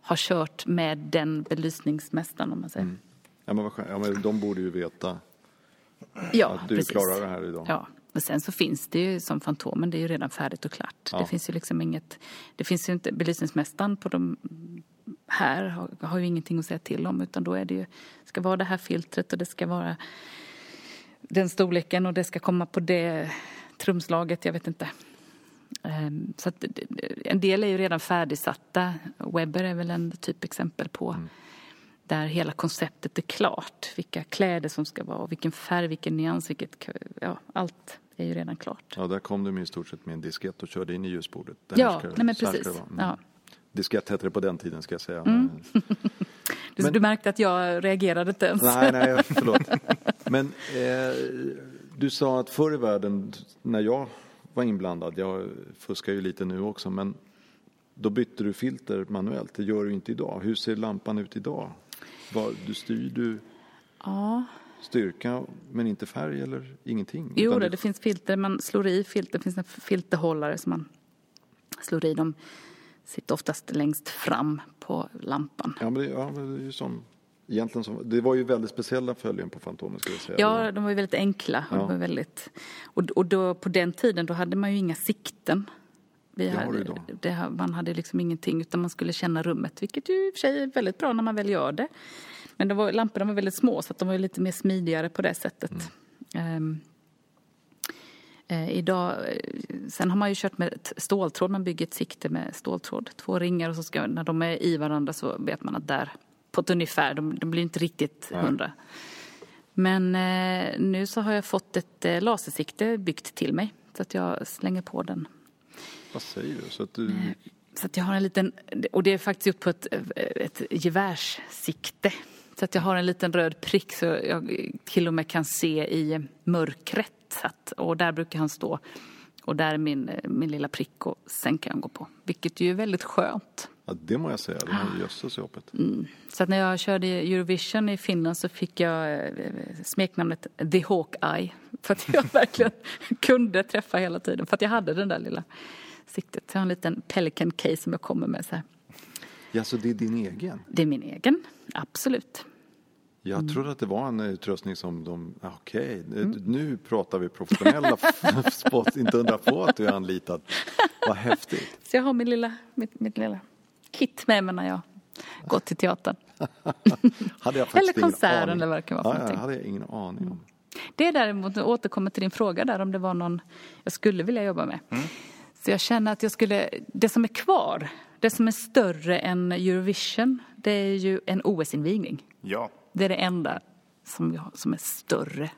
har kört med den belysningsmästaren om man säger. Ja, men vad skönt. ja, men de borde ju veta Ja, att du precis. klarar det här idag. Ja, men sen så finns det ju som Fantomen, det är ju redan färdigt och klart. Ja. Det finns ju liksom inget, det finns ju inte, belysningsmästaren på de här har, har ju ingenting att säga till om utan då är det ju, ska vara det här filtret och det ska vara den storleken och det ska komma på det trumslaget, jag vet inte. Ehm, Så att en del är ju redan färdigsatta. Webber är väl en typexempel på Mm. där hela konceptet är klart. Vilka kläder som ska vara, och vilken färg, vilken nyans, vilket... Ja, allt är ju redan klart. Ja, där kom de ju i stort sett med en diskett och körde in i ljusbordet. Det här Ja, nej men precis. Mm. Ja. Diskett hette det på den tiden ska jag säga. Du, Men- du märkte att jag reagerade inte ens. Nej, nej, förlåt. Men eh, du sa att förr i världen, när jag var inblandad, jag fuskar ju lite nu också, men då bytte du filter manuellt. Det gör du inte idag. Hur ser lampan ut idag? Vad, du styr du Ja. styrka men inte färg eller ingenting? Jo, det, det finns filter, man slår i filter, det finns en filterhållare som man slår i. De sitter oftast längst fram på lampan. Ja, men det, ja, men det är ju som, egentligen som, det var ju väldigt speciella följen på Fantomen skulle jag säga. Ja, de var ju väldigt enkla. Ja. de var väldigt, och, och då, på den tiden då hade man ju inga sikten. Vi Det hade, idag. det, man hade liksom ingenting utan man skulle känna rummet, vilket ju i och för sig är väldigt bra när man väl gör det. Men de var, lamporna var väldigt små så att de var lite mer smidigare på det sättet. Mm. Ehm, eh, idag, eh, sen har man ju kört med ståltråd, man bygger ett sikte med ståltråd. Två ringar och så ska, när de är i varandra så vet man att där, på ett ungefär, de, de blir inte riktigt hundra. Men eh, nu så har jag fått ett eh, lasersikte byggt till mig så att jag slänger på den. Vad säger du? Så att du, Så att jag har en liten, och det är faktiskt gjort på ett, ett gevärssikte. Så att jag har en liten röd prick så jag till och med kan se i mörkret. Så att, och där brukar han stå. Och där är min, min lilla prick och sen kan jag gå på. Vilket ju är väldigt skönt. ja, det må jag säga, det var jösses jobbet. Så att när jag körde Eurovision i Finland så fick jag eh, smeknamnet The Hawkeye. För att jag verkligen kunde träffa hela tiden. För att jag hade den där lilla siktet. Jag har en liten Pelican case som jag kommer med så här. Ja, så det är din egen? Det är min egen, absolut. Jag Mm. trodde att det var en utrustning som de, ah, okej, Mm. nu pratar vi professionella spots, inte undra på att du är anlitad. Vad häftigt. Så jag har min lilla, mitt, mitt lilla kit med mig när jag går till teatern. Hade jag faktiskt Eller konserten eller vad det kan vara för ja, någonting. hade jag ingen aning om. Det är däremot, jag återkommer till din fråga där om det var någon jag skulle vilja jobba med. Så jag känner att jag skulle, det som är kvar, det som är större än Eurovision, det är ju en OS-invigning. Ja, Det är det enda som, jag, som är större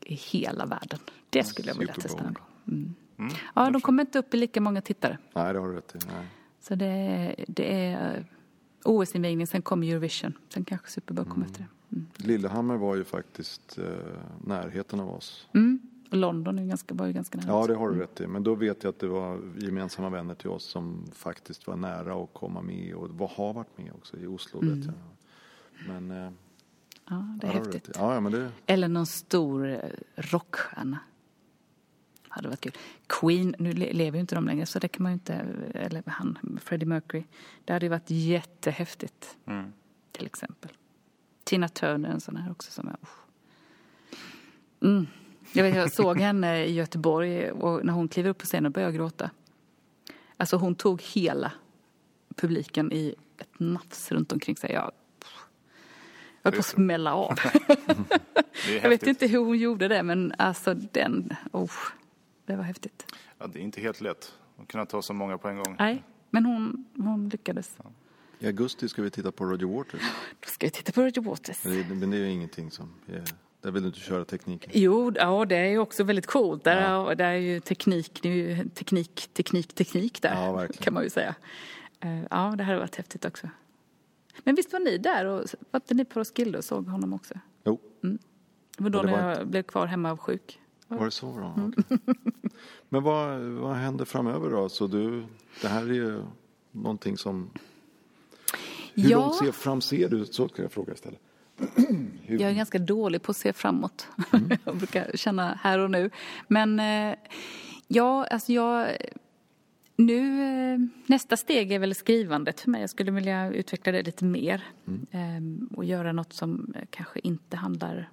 i hela världen. Det skulle jag vilja testa någon gång. Mm. Ja, de kommer inte upp i lika många tittare. Nej, det har du rätt i. Nej. Så det, är- det är eh, OS-invigning, sen kommer Eurovision. Sen kanske Super Bowl kommer efter det. Mm. Lillehammer var ju faktiskt eh, närheten av oss. Mm. London är ganska, var ju ganska nära. Ja, det har du rätt i. Men då vet jag att det var gemensamma vänner till oss som faktiskt var nära att komma med och var, har varit med också i Oslo vet jag. Men eh, Ja, det är häftigt. Ja, ja, men det, Eller någon stor eh, rockstjärna. Hade varit kul. Queen, nu le- lever ju inte de längre så det kan man ju inte, eller han, Freddie Mercury. Det hade ju varit jättehäftigt. Mm. Till exempel. Tina Turner, en sån här också som är... usch. Mm. Jag, vet, jag såg henne i Göteborg och när hon kliver upp på scenen började jag gråta. Alltså hon tog hela publiken i ett nafs runt omkring sig. Jag, jag höll på att smälla av. Jag vet inte hur hon gjorde det men alltså den, oh, det var häftigt. Ja, det är inte helt lätt att kunna ta så många på en gång. Nej, men hon, hon lyckades. I augusti ska vi titta på Roger Waters. Då ska vi titta på Roger Waters. Men det, men det är ju ingenting som... Är, där vill du inte köra tekniken. Jo, ja, det är också väldigt coolt. Där, är, där är ju teknik, det är ju teknik, teknik, teknik där. Ja, kan man ju säga. Eh, Ja, det här har varit häftigt också. Men visst var ni där och var inte ni på Roskilde och såg honom också? Jo, Det var då Ja, när jag blev kvar hemma och sjuk. var det så bra? Mm. Okej. Men vad, vad händer framöver då? Så du, det här är ju någonting som... Hur Ja. långt ser, fram ser du? Så ska jag fråga istället. Jag är ganska dålig på att se framåt. Mm. jag brukar känna här och nu. Men eh, ja, alltså jag... Nu, eh, nästa steg är väl skrivandet för mig. Jag skulle vilja utveckla det lite mer. Mm. Eh, och göra något som eh, kanske inte handlar...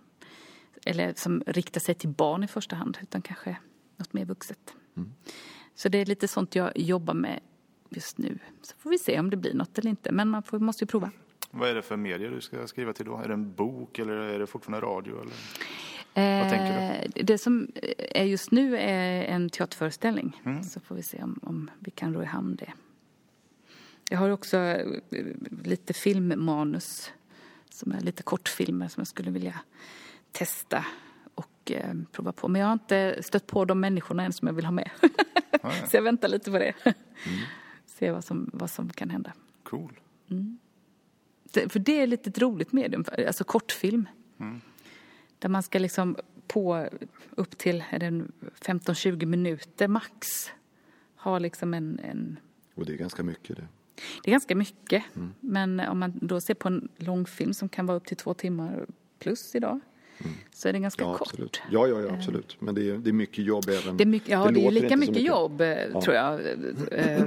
Eller som riktar sig till barn i första hand. Utan kanske något mer vuxet. Mm. Så det är lite sånt jag jobbar med just nu. Så får vi se om det blir något eller inte. Men man får, måste ju prova. Vad är det för medier du ska skriva till då? Är det en bok eller är det fortfarande radio? Eller? Vad tänker du? Det som är just nu är en teaterföreställning. Mm. Så får vi se om, om vi kan ro i hamn det. Jag har också eh, lite filmmanus som är lite kortfilmer som jag skulle vilja testa och eh, prova på. Men jag har inte stött på de människorna än som jag vill ha med. Så jag väntar lite på det. Se vad som, vad som kan hända. Cool. Det, för det är lite ett roligt medium, alltså kortfilm. Där man ska liksom på upp till är det en 15-20 minuter max ha liksom en, en... Och det är ganska mycket det. Det är ganska mycket. Men om man då ser på en långfilm som kan vara upp till två timmar plus idag så är det ganska Ja, kort. absolut. Ja, ja, ja, absolut. Men det är, det är mycket jobb även. Det är, mycket, ja, det är ju låter lika mycket, jobb, eh, tror jag, eh,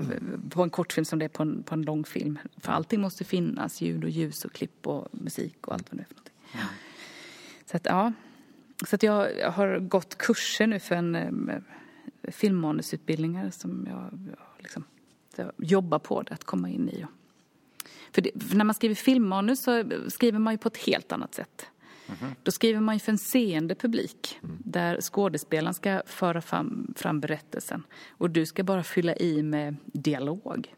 på en kortfilm som det är på en, på en långfilm. För allting måste finnas, ljud och ljus och klipp och musik och allt vad det är för någonting. Så att, ja. Så att jag har gått kurser nu för en eh, filmmanusutbildningar som jag, liksom, jag jobbar på det, att komma in i. För, det, för när man skriver filmmanus så skriver man ju på ett helt annat sätt. Då skriver man ju för en seende publik där skådespelaren ska föra fram, fram berättelsen och du ska bara fylla i med dialog.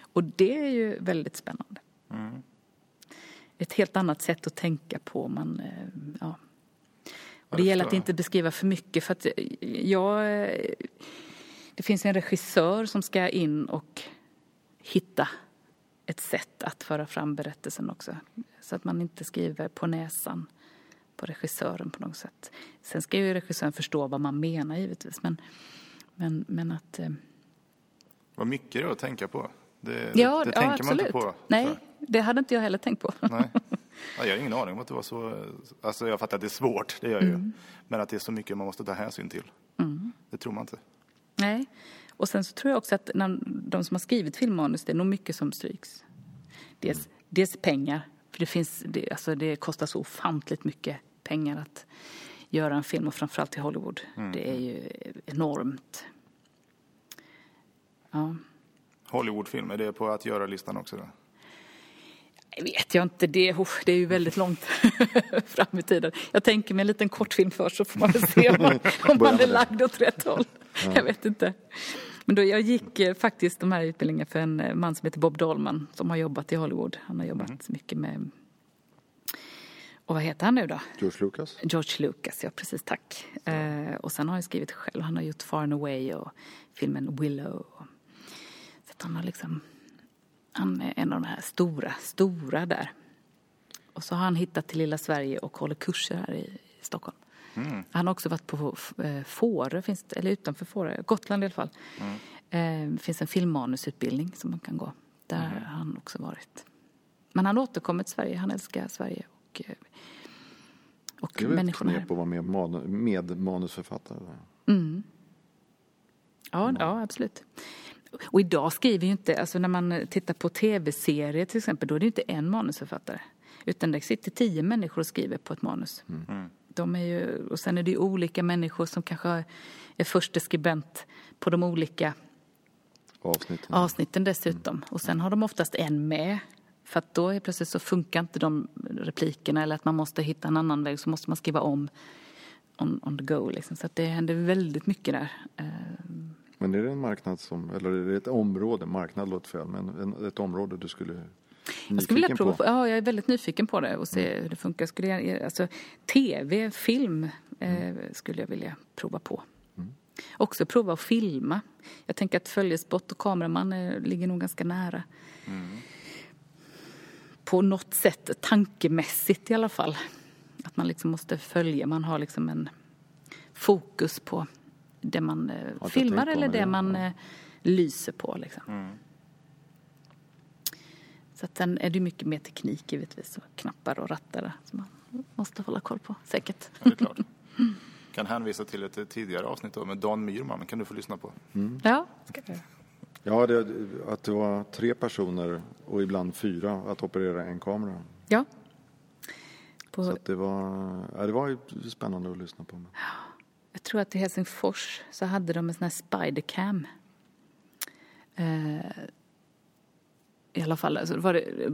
Och det är ju väldigt spännande. Ett helt annat sätt att tänka på. Man, eh, ja. Och det gäller att inte beskriva för mycket för att jag... eh, Det finns en regissör som ska in och hitta ett sätt att föra fram berättelsen också. Så att man inte skriver på näsan på regissören på något sätt. Sen ska ju regissören förstå vad man menar givetvis. Men, men, men att... eh, Vad mycket det att tänka på. Det, Ja, det ja tänker absolut. man inte på. Nej, Så. det hade inte jag heller tänkt på. Nej. Ja, jag har ingen aning om att det var så. Alltså jag fattar att det är svårt, det gör jag Mm. ju. Men att det är så mycket man måste ta hänsyn till. Det tror man inte. Nej. Och sen så tror jag också att när de som har skrivit filmmanus, det är nog mycket som stryks. Dels, dels pengar, för det, finns, det, alltså det kostar så ofantligt mycket pengar att göra en film och framförallt i Hollywood. Det är ju enormt. Ja. Hollywoodfilm, är det på att göra-listan också? Då? Jag vet jag inte, det, usch, det är ju väldigt långt fram i tiden. Jag tänker mig en liten kortfilm först så får man väl se om man, om man är lagd åt rätt håll. Jag vet inte. Men då, jag gick eh, faktiskt de här utbildningarna för en eh, man som heter Bob Dolman som har jobbat i Hollywood. Han har jobbat mycket med Och vad heter han nu då? George Lucas. George Lucas, ja precis, tack. Eh, och sen har han skrivit själv. Han har gjort Far and Away och filmen Willow. Så att han har liksom, han är en av de här stora, stora där. Och så har han hittat till lilla Sverige och håller kurser här i, i Stockholm. Han har också varit på eh, Fårö, eller utanför Fårö, Gotland i alla fall. Eh, det finns en filmmanusutbildning som man kan gå. Där har han också varit. Men han återkommer till Sverige, han älskar Sverige och, eh, och Det är väl ett människorna här. knep att vara med, manu- med manusförfattare. Ja, ja, absolut. Och idag skriver ju inte, alltså när man tittar på tv-serier till exempel, då är det ju inte en manusförfattare. Utan det sitter tio människor och skriver på ett manus. De är ju, och sen är det ju olika människor som kanske är förste skribent på de olika Avsnitten. avsnitten dessutom. Och sen har de oftast en med. För att då är plötsligt så funkar inte de replikerna eller att man måste hitta en annan väg så måste man skriva om on, on the go liksom. Så att det händer väldigt mycket där. Eh, Men är det en marknad som, eller är det ett område, marknad låter fel, men en, ett område du skulle Jag skulle vilja prova, på? Mm. ja jag är väldigt nyfiken på det och se hur det funkar. Skulle jag, alltså, tv, film eh, skulle jag vilja prova på. Mm. Också prova att filma. Jag tänker att följespott och kameraman eh, ligger nog ganska nära. Mm. På något sätt, tankemässigt i alla fall. Att man liksom måste följa, man har liksom en fokus på det man eh, filmar eller det, det man eh, lyser på. Liksom. Så att sen är det ju mycket mer teknik givetvis och knappar och rattar som man måste hålla koll på säkert. Ja, det är klart. Kan hänvisa till ett tidigare avsnitt då med Dan Myrman, kan du få lyssna på. Ja, ska jag. Ja, det, att det var tre personer och ibland fyra att operera en kamera. ja. Så På, att det var, ja, det var ju spännande att lyssna på. jag tror att i Helsingfors så hade de en sån här spidercam. Eh, I alla fall, alltså var det eh,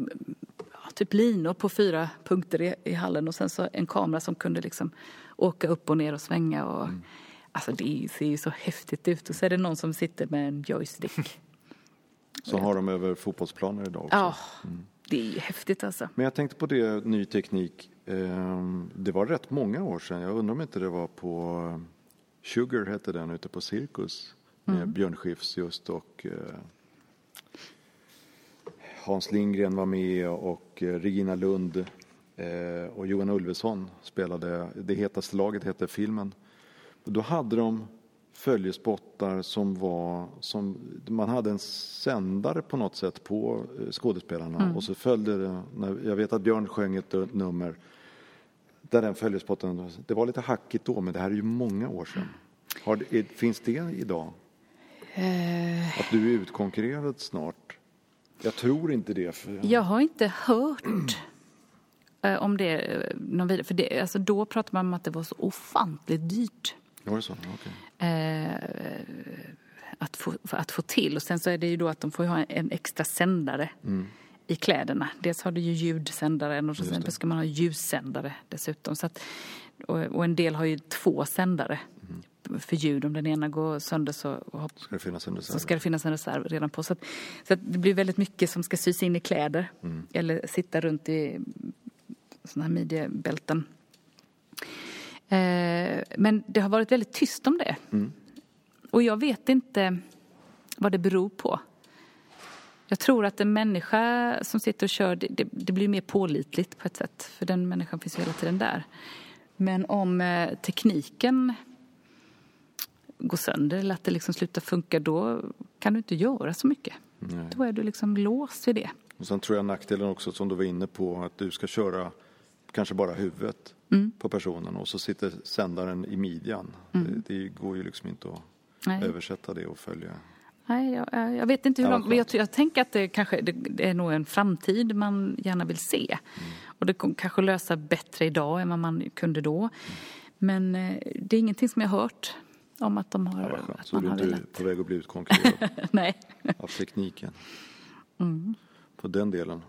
ja, typ linor på fyra punkter i, i hallen och sen så en kamera som kunde liksom åka upp och ner och svänga. Och, Alltså det ser ju så häftigt ut. Och så är det någon som sitter med en joystick. Så har de över fotbollsplaner idag också. Ja, det är ju häftigt alltså. Men jag tänkte på det, ny teknik. Ehm, Det var rätt många år sedan. Jag undrar om inte det var på eh, Sugar hette den ute på Cirkus. Med Björn Skifs just och eh, Hans Lindgren var med och eh, Regina Lund eh, och Johan Ulveson spelade. Det hetaste laget hette filmen. Då hade de följespottar som var som man hade en sändare på något sätt på eh, skådespelarna och så följde det, jag vet att Björn sjöng ett nummer där den följespotten, det var lite hackigt då men det här är ju många år sedan. Har finns det idag? Att du är utkonkurrerad snart? Jag tror inte det. För, Jag har inte hört eh, om det eh, någon vidare. För det, alltså då pratade man om att det var så ofantligt dyrt Var det så? Okej. eh, att, få, att få till. Och sen så är det ju då att de får ha en extra sändare i kläderna. Dels har du ju ljudsändaren och sen ska man ha ljussändare dessutom. Så att, och, och en del har ju två sändare för ljud. Om den ena går sönder så hopp- Ska det finnas en så reserv? ska det finnas en reserv redan på. Så, att, så att det blir väldigt mycket som ska sys in i kläder eller sitta runt i såna här midjebälten. Eh, men det har varit väldigt tyst om det. Och jag vet inte vad det beror på. Jag tror att en människa som sitter och kör, det, det, det blir mer pålitligt på ett sätt. För den människan finns ju hela tiden där. Men om eh, tekniken går sönder eller att det liksom slutar funka, då kan du inte göra så mycket. Nej. Då är du liksom låst vid det. Och sen tror jag nackdelen också som du var inne på att du ska köra kanske bara huvudet på personen och så sitter sändaren i midjan. Det, det går ju liksom inte att Nej. översätta det och följa. Nej, jag, jag vet inte hur långt, men jag, jag tänker att det kanske det, det är nog en framtid man gärna vill se. Och det kommer kanske lösa bättre idag än vad man kunde då. Men eh, det är ingenting som jag har hört om att de har, Ja, att Så man du är har inte velat. på väg att bli utkonkurrerad Nej. av tekniken. Mm. På den delen.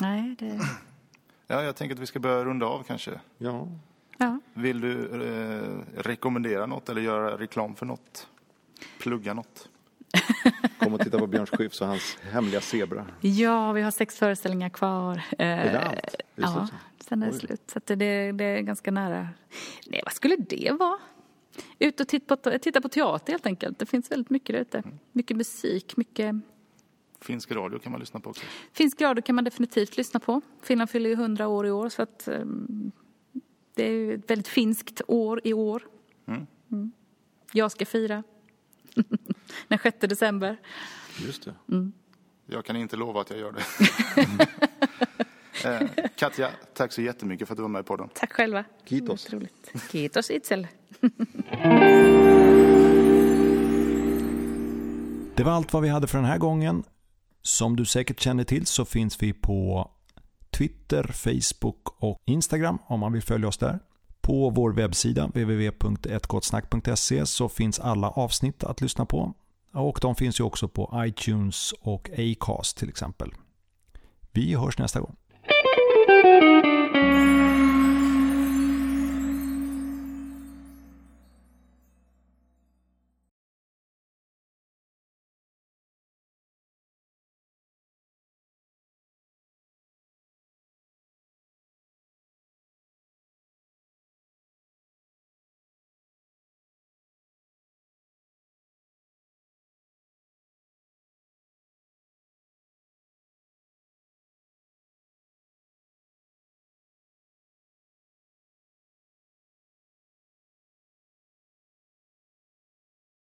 Nej, det... Ja, jag tänker att vi ska börja runda av kanske. Ja, Ja. Vill du eh, rekommendera något eller göra reklam för något? Plugga något? Kom och titta på Björn Skifs och hans hemliga zebra. Ja, vi har sex föreställningar kvar. Är det allt? Är det ja, sen är det Oj. slut. Så att det, det är ganska nära. Nej, vad skulle det vara? Ut och titta på, titta på teater helt enkelt. Det finns väldigt mycket där ute. Mycket musik, mycket... Finsk radio kan man lyssna på också. Finsk radio kan man definitivt lyssna på. Finland fyller ju 100 år i år så att ehm, det är ju ett väldigt finskt år i år. Mm. Jag ska fira. Den 6 december. Just det. Jag kan inte lova att jag gör det. eh, Katja, tack så jättemycket för att du var med på podden. Tack själva. Roligt. Kiitos Itzel. Det var allt vad vi hade för den här gången. Som du säkert känner till så finns vi på Twitter, Facebook och Instagram om man vill följa oss där. På vår webbsida www.ettgottsnack.se så finns alla avsnitt att lyssna på. Och de finns ju också på iTunes och Acast till exempel. Vi hörs nästa gång.